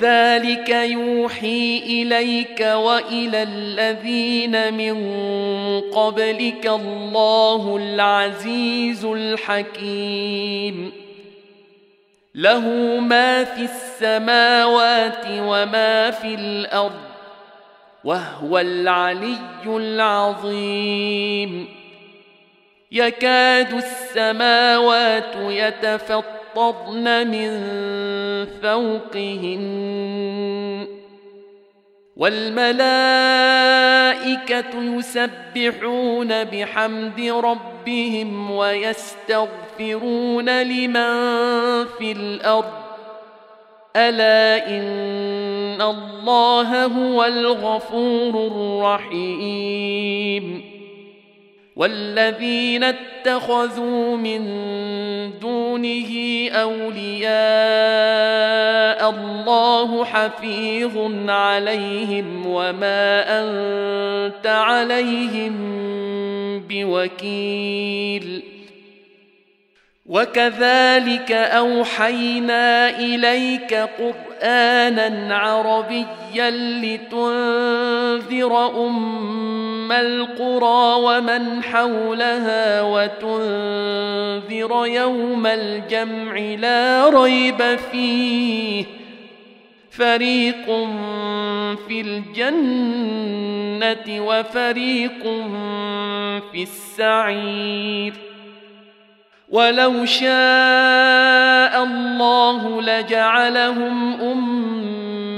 كذلك يوحي إليك وإلى الذين من قبلك الله العزيز الحكيم. له ما في السماوات وما في الأرض وهو العلي العظيم. يكاد السماوات يتفطرن من فوقهن والملائكة يسبحون بحمد ربهم ويستغفرون لمن في الأرض ألا إن الله هو الغفور الرحيم والذين اتخذوا من دونه أولياء الله حفيظ عليهم وما أنت عليهم بوكيل. وكذلك أوحينا إليك قرآنا عربيا لتنذر ام القرى ومن حولها وتنذر يوم الجمع لا ريب فيه. فريق في الجنة وفريق في السعير. ولو شاء الله لجعلهم أمة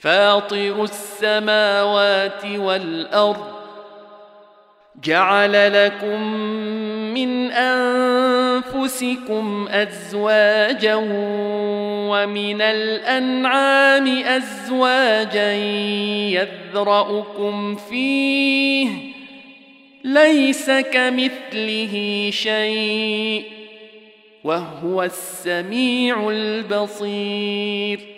فاطر السماوات والأرض جعل لكم من أنفسكم أزواجا ومن الأنعام أزواجا يذرأكم فيه ليس كمثله شيء وهو السميع البصير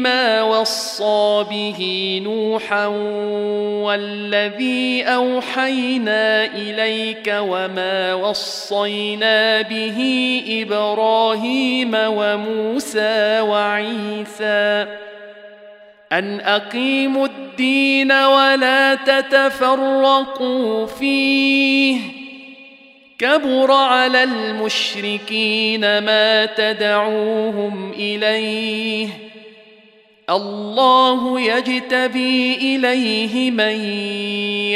ما وصى به نوحا والذي أوحينا إليك وما وصينا به إبراهيم وموسى وعيسى أن أقيموا الدين ولا تتفرقوا فيه كبر على المشركين ما تدعوهم إليه الله يجتبي إليه من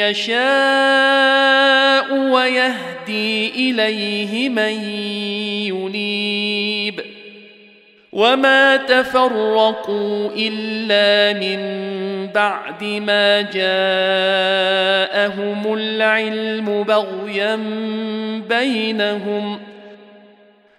يشاء ويهدي إليه من ينيب. وما تفرقوا إلا من بعد ما جاءهم العلم بغيا بينهم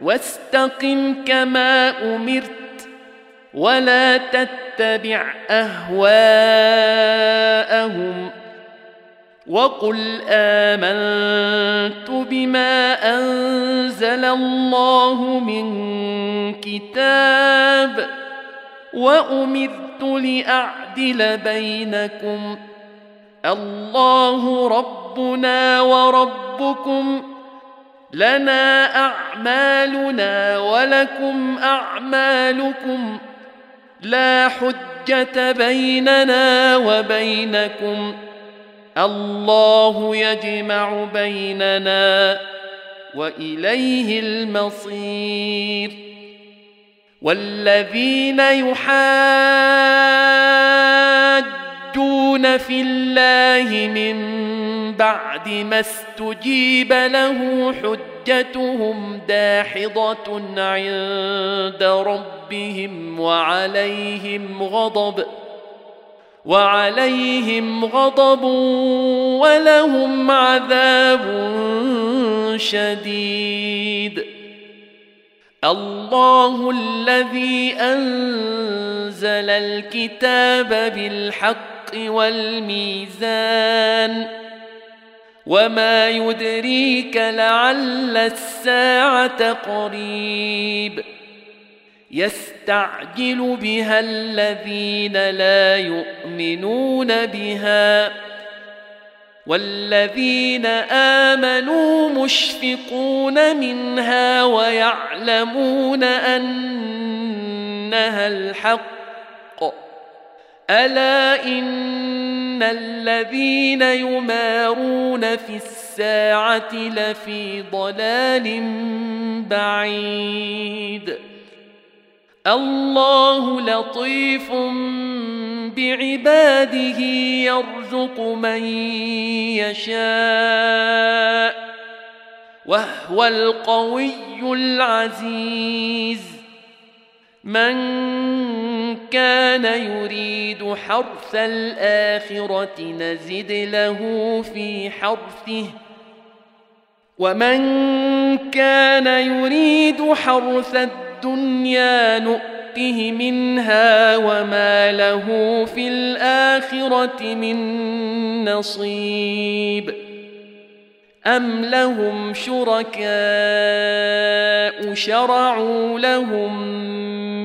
واستقم كما أمرت ولا تتبع أهواءهم وقل آمنت بما أنزل الله من كتاب وأمرت لأعدل بينكم الله ربنا وربكم لنا أعمالنا ولكم أعمالكم لا حجة بيننا وبينكم الله يجمع بيننا وإليه المصير والذين يحاجون في الله من بعد ما استجيب له حجتهم داحضه عند ربهم وعليهم غضب وعليهم غضب ولهم عذاب شديد الله الذي انزل الكتاب بالحق والميزان وما يدريك لعل الساعة قريب يستعجل بها الذين لا يؤمنون بها والذين آمنوا مشفقون منها ويعلمون أنها الحق ألا إن الذين يمارون في الساعة لفي ضلال بعيد. الله لطيف بعباده يرزق من يشاء وهو القوي العزيز. من كان يريد حرث الآخرة نزد له في حرثه. ومن كان يريد حرث الدنيا نؤته منها وما له في الآخرة من نصيب. أم لهم شركاء شرعوا لهم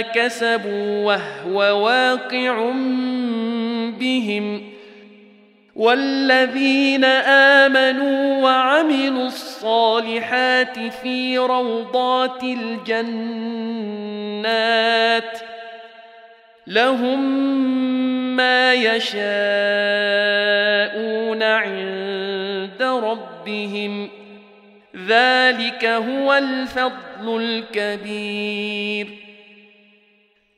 كسبوا وهو واقع بهم والذين آمنوا وعملوا الصالحات في روضات الجنات لهم ما يشاءون عند ربهم ذلك هو الفضل الكبير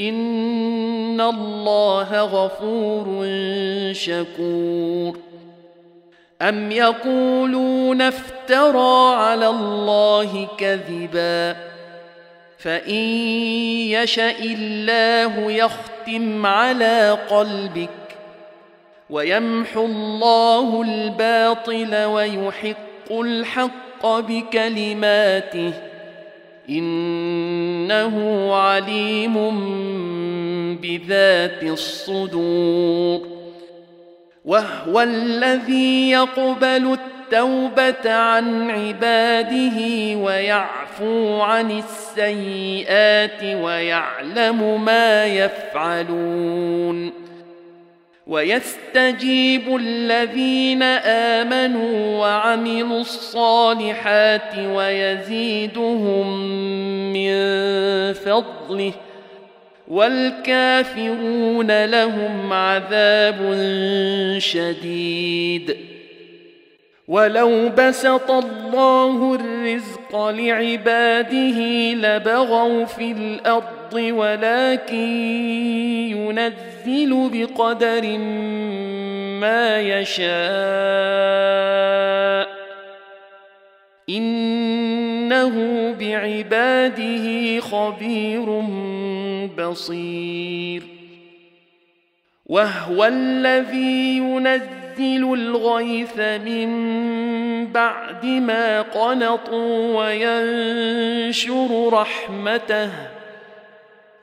ان الله غفور شكور. ام يقولون افترى على الله كذبا. فان يشا الله يختم على قلبك ويمحو الله الباطل ويحق الحق بكلماته إنه عليم بذات الصدور. وهو الذي يقبل التوبة عن عباده ويعفو عن السيئات ويعلم ما يفعلون. ويستجيب الذين آمنوا وعملوا الصالحات ويزيدهم من فضله والكافرون لهم عذاب شديد. ولو بسط الله الرزق لعباده لبغوا في الأرض ولكن ينزل بقدر ما يشاء. إنه بعباده خبير بصير. وهو الذي ينزل ينزل الغيث من بعد ما قنطوا وينشر رحمته.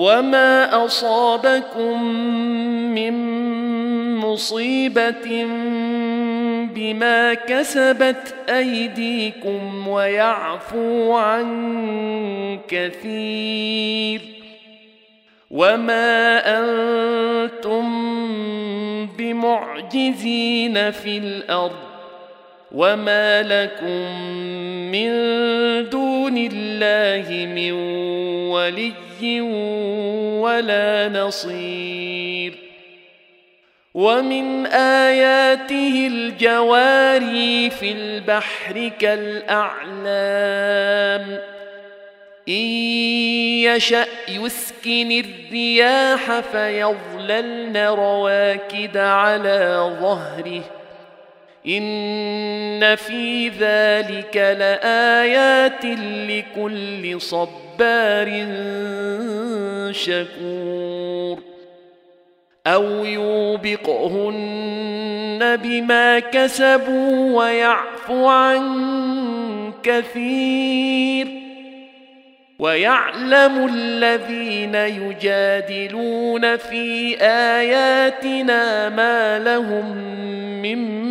وما اصابكم من مصيبه بما كسبت ايديكم ويعفو عن كثير وما أنتم بمعجزين في الأرض وما لكم من دون الله من ولي ولا نصير. ومن آياته الجواري في البحر كالأعلام. إن يشأ يسكن الرياح فيظللن رواكد على ظهره. إن في ذلك لآيات لكل صبار شكور. أو يوبقهن بما كسبوا ويعفو عن كثير. ويعلم الذين يجادلون في آياتنا ما لهم من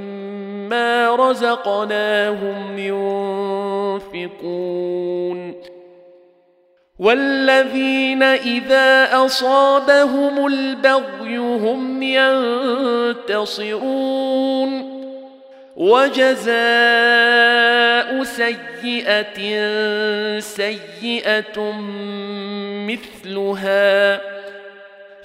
رزقناهم ينفقون والذين اذا اصابهم البغي هم ينتصرون وجزاء سيئه سيئه مثلها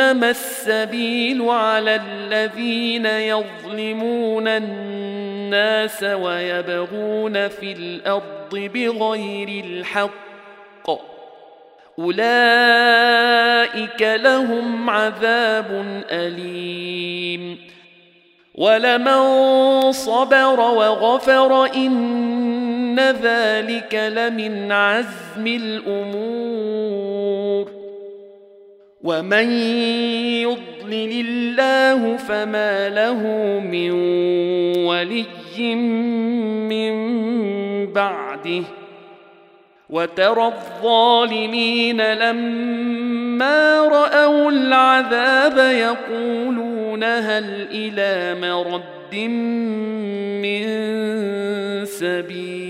إنما السبيل على الذين يظلمون الناس ويبغون في الأرض بغير الحق. أولئك لهم عذاب أليم. ولمن صبر وغفر ان ذلك لمن عزم الأمور. ومن يضلل الله فما له من ولي من بعده وترى الظالمين لما راوا العذاب يقولون هل إلى مرد من سبيل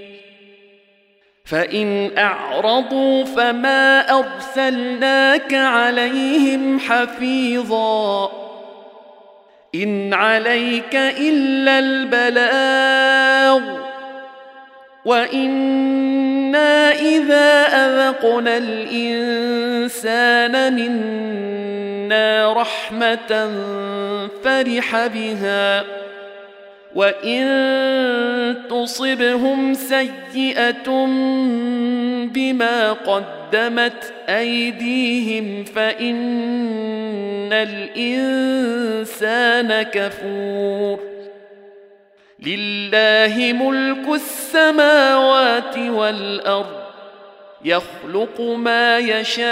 فإن أعرضوا فما أرسلناك عليهم حفيظا. إن عليك إلا البلاغ. وإنا إذا أذقنا الإنسان منا رحمة فرح بها. وان تصبهم سيئه بما قدمت ايديهم فان الانسان كفور لله ملك السماوات والارض يخلق ما يشاء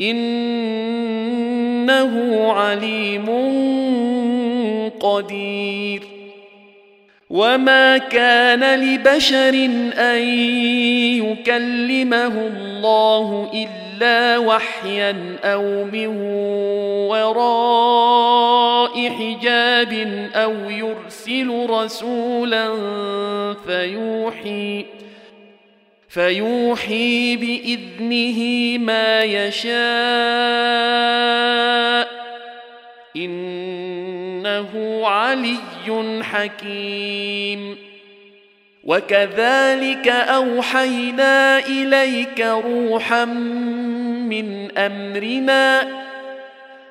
إنه عليم قدير. وما كان لبشر ان يكلمه الله الا وحيا أو من وراء حجاب أو يرسل رسولا فيوحي فيوحي بإذنه ما يشاء. إنه علي حكيم. وكذلك أوحينا إليك روحا من أمرنا